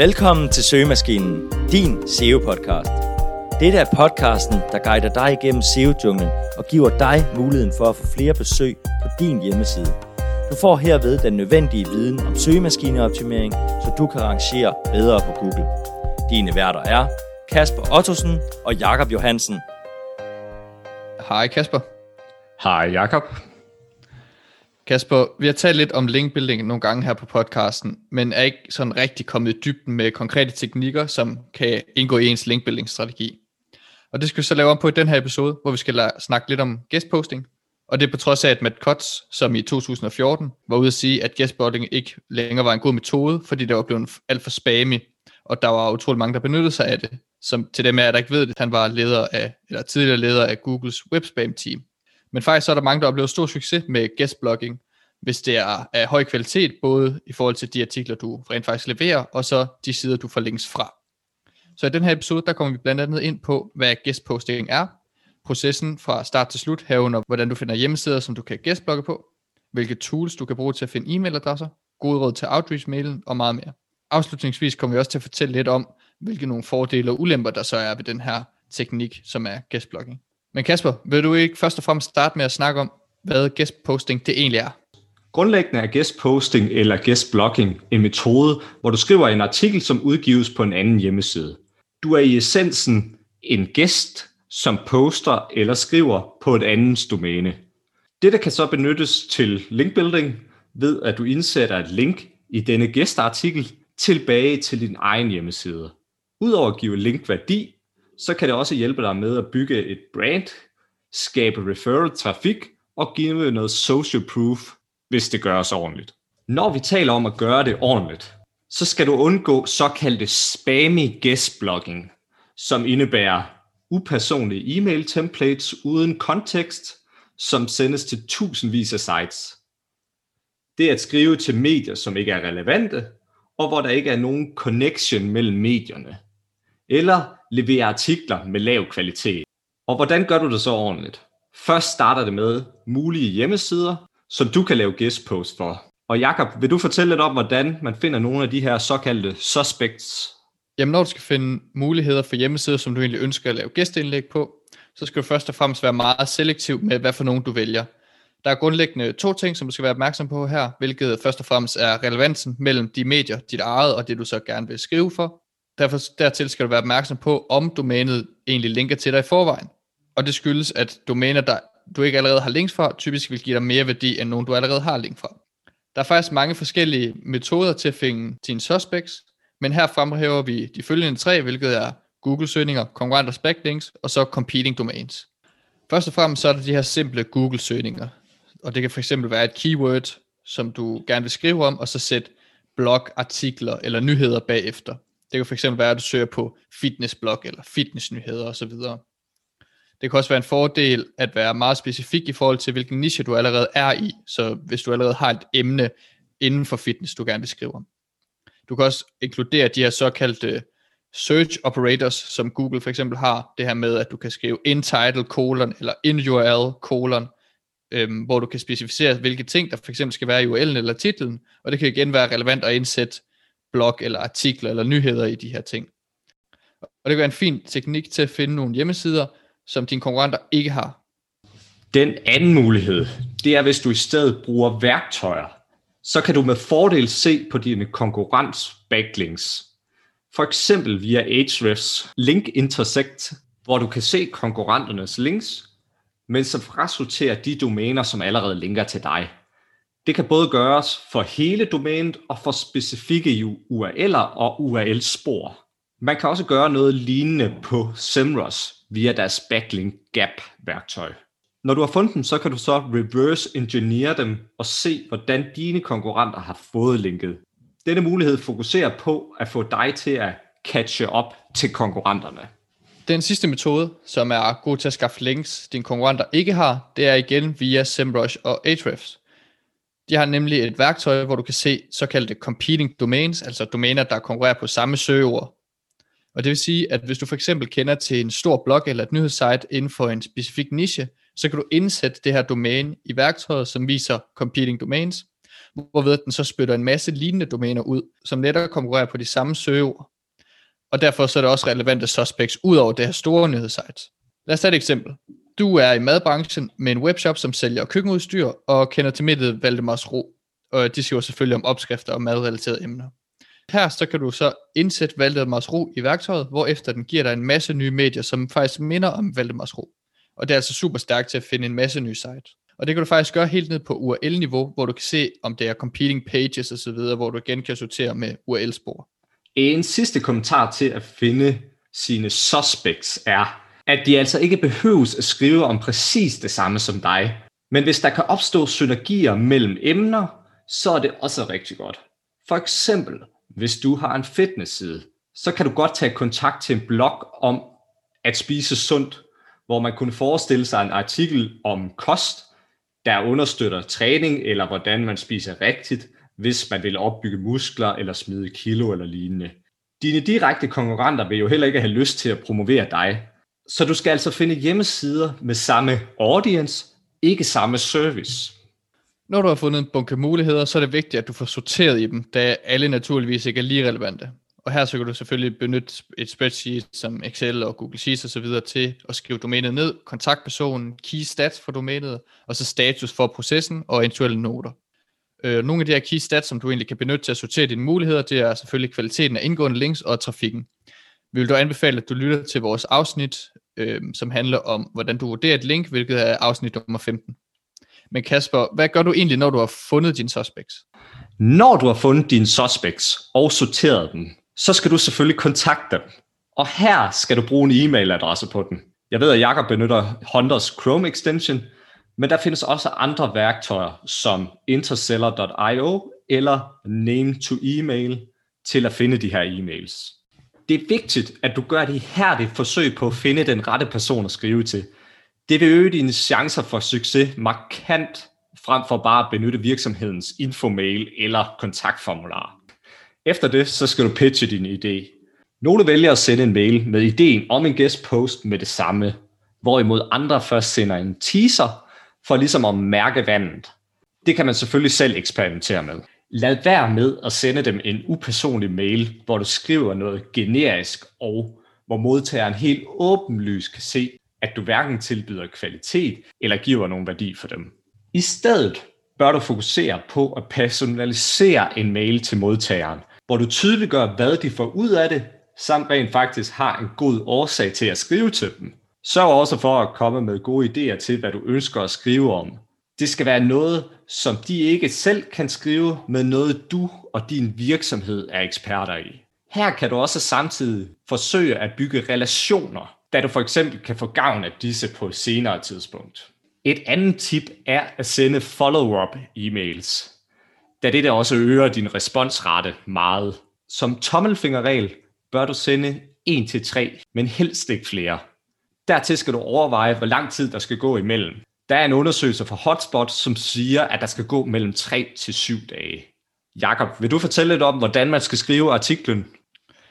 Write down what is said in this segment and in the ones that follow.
Velkommen til Søgemaskinen, din SEO-podcast. Dette er podcasten, der guider dig igennem SEO-junglen og giver dig muligheden for at få flere besøg på din hjemmeside. Du får herved den nødvendige viden om søgemaskineoptimering, så du kan rangere bedre på Google. Dine værter er Kasper Ottosen og Jakob Johansen. Hej Kasper. Hej Jakob. Kasper, vi har talt lidt om linkbuilding nogle gange her på podcasten, men er ikke sådan rigtig kommet i dybden med konkrete teknikker, som kan indgå i ens linkbuilding-strategi. Og det skal vi så lave om på i den her episode, hvor vi skal la- snakke lidt om guestposting. Og det er på trods af, at Matt Cutts, som i 2014 var ude at sige, at guestposting ikke længere var en god metode, fordi det var blevet alt for spammy, og der var utrolig mange, der benyttede sig af det. Som til dem af, der ikke ved det, han var leder af, eller tidligere leder af Googles webspam team. Men faktisk så er der mange, der oplever stor succes med guestblogging, hvis det er af høj kvalitet, både i forhold til de artikler, du rent faktisk leverer, og så de sider, du får links fra. Så i den her episode, der kommer vi blandt andet ind på, hvad guestposting er, processen fra start til slut, herunder hvordan du finder hjemmesider, som du kan guestblogge på, hvilke tools du kan bruge til at finde e-mailadresser, gode råd til outreach-mailen og meget mere. Afslutningsvis kommer vi også til at fortælle lidt om, hvilke nogle fordele og ulemper der så er ved den her teknik, som er guestblogging. Men Kasper, vil du ikke først og fremmest starte med at snakke om, hvad guestposting det egentlig er? Grundlæggende er guestposting eller guestblogging en metode, hvor du skriver en artikel, som udgives på en anden hjemmeside. Du er i essensen en gæst, som poster eller skriver på et andens domæne. Dette kan så benyttes til linkbuilding ved, at du indsætter et link i denne gæstartikel tilbage til din egen hjemmeside. Udover at give link værdi, så kan det også hjælpe dig med at bygge et brand, skabe referral trafik og give noget social proof, hvis det gøres ordentligt. Når vi taler om at gøre det ordentligt, så skal du undgå såkaldte spammy guest blogging, som indebærer upersonlige e-mail templates uden kontekst, som sendes til tusindvis af sites. Det er at skrive til medier, som ikke er relevante, og hvor der ikke er nogen connection mellem medierne. Eller levere artikler med lav kvalitet. Og hvordan gør du det så ordentligt? Først starter det med mulige hjemmesider, som du kan lave guest post for. Og Jakob, vil du fortælle lidt om, hvordan man finder nogle af de her såkaldte suspects? Jamen når du skal finde muligheder for hjemmesider, som du egentlig ønsker at lave gæsteindlæg på, så skal du først og fremmest være meget selektiv med, hvad for nogen du vælger. Der er grundlæggende to ting, som du skal være opmærksom på her, hvilket først og fremmest er relevansen mellem de medier, dit eget og det du så gerne vil skrive for. Derfor dertil skal du være opmærksom på, om domænet egentlig linker til dig i forvejen. Og det skyldes, at domæner, der du ikke allerede har links fra, typisk vil give dig mere værdi, end nogen du allerede har link fra. Der er faktisk mange forskellige metoder til at finde dine suspects, men her fremhæver vi de følgende tre, hvilket er Google-søgninger, konkurrenters backlinks og så competing domains. Først og fremmest så er der de her simple Google-søgninger, og det kan fx være et keyword, som du gerne vil skrive om, og så sætte blog, artikler eller nyheder bagefter. Det kan fx være, at du søger på fitnessblog eller fitnessnyheder osv. Det kan også være en fordel at være meget specifik i forhold til, hvilken niche du allerede er i. Så hvis du allerede har et emne inden for fitness, du gerne vil skrive om. Du kan også inkludere de her såkaldte search operators, som Google for eksempel har. Det her med, at du kan skrive in title colon eller in URL colon, øhm, hvor du kan specificere, hvilke ting der for eksempel skal være i URL'en eller titlen. Og det kan igen være relevant at indsætte blog eller artikler eller nyheder i de her ting. Og det kan være en fin teknik til at finde nogle hjemmesider, som dine konkurrenter ikke har. Den anden mulighed, det er, hvis du i stedet bruger værktøjer, så kan du med fordel se på dine konkurrents backlinks. For eksempel via Ahrefs Link Intersect, hvor du kan se konkurrenternes links, men som frasorterer de domæner, som allerede linker til dig. Det kan både gøres for hele domænet og for specifikke URL'er og URL-spor. Man kan også gøre noget lignende på Semrush via deres backlink gap værktøj. Når du har fundet dem, så kan du så reverse engineer dem og se, hvordan dine konkurrenter har fået linket. Denne mulighed fokuserer på at få dig til at catche op til konkurrenterne. Den sidste metode, som er god til at skaffe links, dine konkurrenter ikke har, det er igen via SEMrush og Ahrefs. De har nemlig et værktøj, hvor du kan se såkaldte competing domains, altså domæner, der konkurrerer på samme søgeord. Og det vil sige, at hvis du for eksempel kender til en stor blog eller et nyhedssite inden for en specifik niche, så kan du indsætte det her domæne i værktøjet, som viser competing domains, hvorved den så spytter en masse lignende domæner ud, som netop konkurrerer på de samme søgeord. Og derfor så er det også relevante suspects ud over det her store nyhedssite. Lad os tage et eksempel. Du er i madbranchen med en webshop, som sælger køkkenudstyr og kender til midtet Valdemars Ro. Og de skriver selvfølgelig om opskrifter og madrelaterede emner. Her så kan du så indsætte Valdemars Ro i værktøjet, hvor efter den giver dig en masse nye medier, som faktisk minder om Valdemars Ro. Og det er altså super stærkt til at finde en masse nye sites. Og det kan du faktisk gøre helt ned på URL-niveau, hvor du kan se, om det er competing pages osv., hvor du igen kan sortere med URL-spor. En sidste kommentar til at finde sine suspects er, at de altså ikke behøves at skrive om præcis det samme som dig. Men hvis der kan opstå synergier mellem emner, så er det også rigtig godt. For eksempel, hvis du har en fitnessside, så kan du godt tage kontakt til en blog om at spise sundt, hvor man kunne forestille sig en artikel om kost, der understøtter træning eller hvordan man spiser rigtigt, hvis man vil opbygge muskler eller smide kilo eller lignende. Dine direkte konkurrenter vil jo heller ikke have lyst til at promovere dig, så du skal altså finde hjemmesider med samme audience, ikke samme service. Når du har fundet en bunke muligheder, så er det vigtigt, at du får sorteret i dem, da alle naturligvis ikke er lige relevante. Og her så kan du selvfølgelig benytte et spreadsheet som Excel og Google Sheets osv. til at skrive domænet ned, kontaktpersonen, key stats for domænet, og så status for processen og eventuelle noter. Øh, nogle af de her key stats, som du egentlig kan benytte til at sortere dine muligheder, det er selvfølgelig kvaliteten af indgående links og trafikken. Vi vil dog anbefale, at du lytter til vores afsnit, øh, som handler om, hvordan du vurderer et link, hvilket er afsnit nummer 15. Men Kasper, hvad gør du egentlig, når du har fundet dine suspects? Når du har fundet dine suspects og sorteret dem, så skal du selvfølgelig kontakte dem. Og her skal du bruge en e-mailadresse på den. Jeg ved, at Jakob benytter Hunters Chrome extension, men der findes også andre værktøjer som interceller.io eller name to email til at finde de her e-mails. Det er vigtigt, at du gør det her det forsøg på at finde den rette person at skrive til. Det vil øge dine chancer for succes markant, frem for bare at benytte virksomhedens infomail eller kontaktformular. Efter det, så skal du pitche din idé. Nogle vælger at sende en mail med ideen om en guest post med det samme, hvorimod andre først sender en teaser for ligesom at mærke vandet. Det kan man selvfølgelig selv eksperimentere med. Lad være med at sende dem en upersonlig mail, hvor du skriver noget generisk og hvor modtageren helt åbenlyst kan se, at du hverken tilbyder kvalitet eller giver nogen værdi for dem. I stedet bør du fokusere på at personalisere en mail til modtageren, hvor du tydeliggør, hvad de får ud af det, samt rent faktisk har en god årsag til at skrive til dem. Sørg også for at komme med gode idéer til, hvad du ønsker at skrive om. Det skal være noget, som de ikke selv kan skrive, men noget du og din virksomhed er eksperter i. Her kan du også samtidig forsøge at bygge relationer, da du for eksempel kan få gavn af disse på et senere tidspunkt. Et andet tip er at sende follow-up e-mails, da det der også øger din responsrate meget. Som tommelfingerregel bør du sende 1-3, men helst ikke flere. Dertil skal du overveje, hvor lang tid der skal gå imellem. Der er en undersøgelse fra Hotspot, som siger, at der skal gå mellem 3 til 7 dage. Jakob, vil du fortælle lidt om, hvordan man skal skrive artiklen?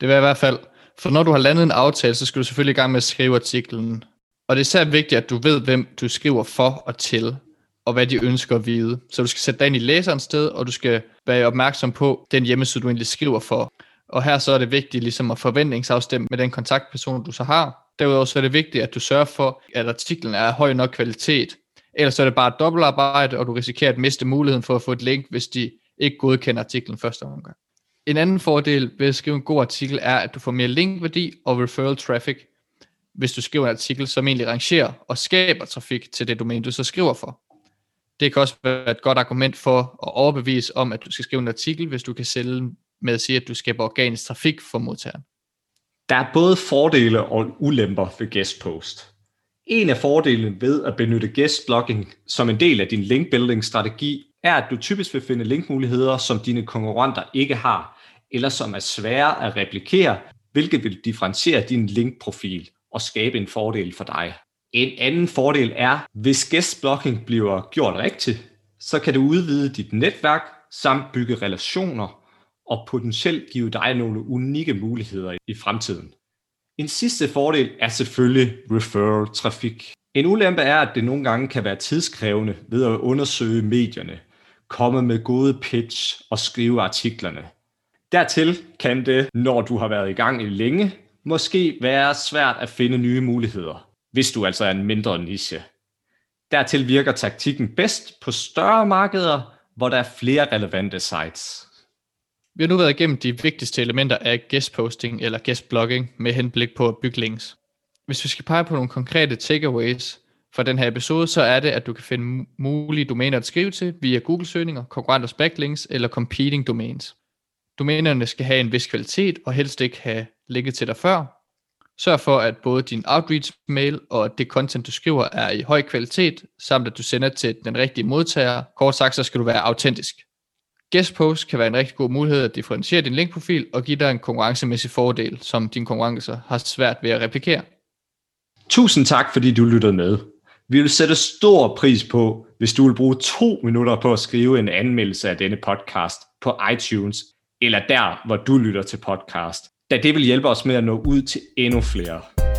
Det vil jeg i hvert fald. For når du har landet en aftale, så skal du selvfølgelig i gang med at skrive artiklen. Og det er især vigtigt, at du ved, hvem du skriver for og til, og hvad de ønsker at vide. Så du skal sætte dig ind i læserens sted, og du skal være opmærksom på den hjemmeside, du egentlig skriver for. Og her så er det vigtigt ligesom at forventningsafstemme med den kontaktperson, du så har. Derudover så er det vigtigt, at du sørger for, at artiklen er af høj nok kvalitet. Ellers så er det bare dobbeltarbejde, og du risikerer at miste muligheden for at få et link, hvis de ikke godkender artiklen første omgang. En anden fordel ved at skrive en god artikel er, at du får mere linkværdi og referral traffic, hvis du skriver en artikel, som egentlig rangerer og skaber trafik til det domæne, du så skriver for. Det kan også være et godt argument for at overbevise om, at du skal skrive en artikel, hvis du kan sælge med at sige, at du skaber organisk trafik for modtageren. Der er både fordele og ulemper ved guest post. En af fordelene ved at benytte guest blogging som en del af din link building strategi er, at du typisk vil finde linkmuligheder, som dine konkurrenter ikke har, eller som er svære at replikere, hvilket vil differentiere din linkprofil og skabe en fordel for dig. En anden fordel er, hvis guest blogging bliver gjort rigtigt, så kan du udvide dit netværk samt bygge relationer og potentielt give dig nogle unikke muligheder i fremtiden. En sidste fordel er selvfølgelig referral trafik. En ulempe er, at det nogle gange kan være tidskrævende ved at undersøge medierne. komme med gode pitch og skrive artiklerne. Dertil kan det, når du har været i gang i længe, måske være svært at finde nye muligheder, hvis du altså er en mindre niche. Dertil virker taktikken bedst på større markeder, hvor der er flere relevante sites. Vi har nu været igennem de vigtigste elementer af guest posting eller guest blogging med henblik på at bygge links. Hvis vi skal pege på nogle konkrete takeaways for den her episode, så er det, at du kan finde mulige domæner at skrive til via Google-søgninger, konkurrenters backlinks eller competing domains. Domænerne skal have en vis kvalitet og helst ikke have ligget til dig før. Sørg for, at både din outreach-mail og det content, du skriver, er i høj kvalitet, samt at du sender til den rigtige modtager. Kort sagt, så skal du være autentisk. Guest post kan være en rigtig god mulighed at differentiere din linkprofil og give dig en konkurrencemæssig fordel, som dine konkurrencer har svært ved at replikere. Tusind tak, fordi du lyttede med. Vi vil sætte stor pris på, hvis du vil bruge to minutter på at skrive en anmeldelse af denne podcast på iTunes, eller der, hvor du lytter til podcast, da det vil hjælpe os med at nå ud til endnu flere.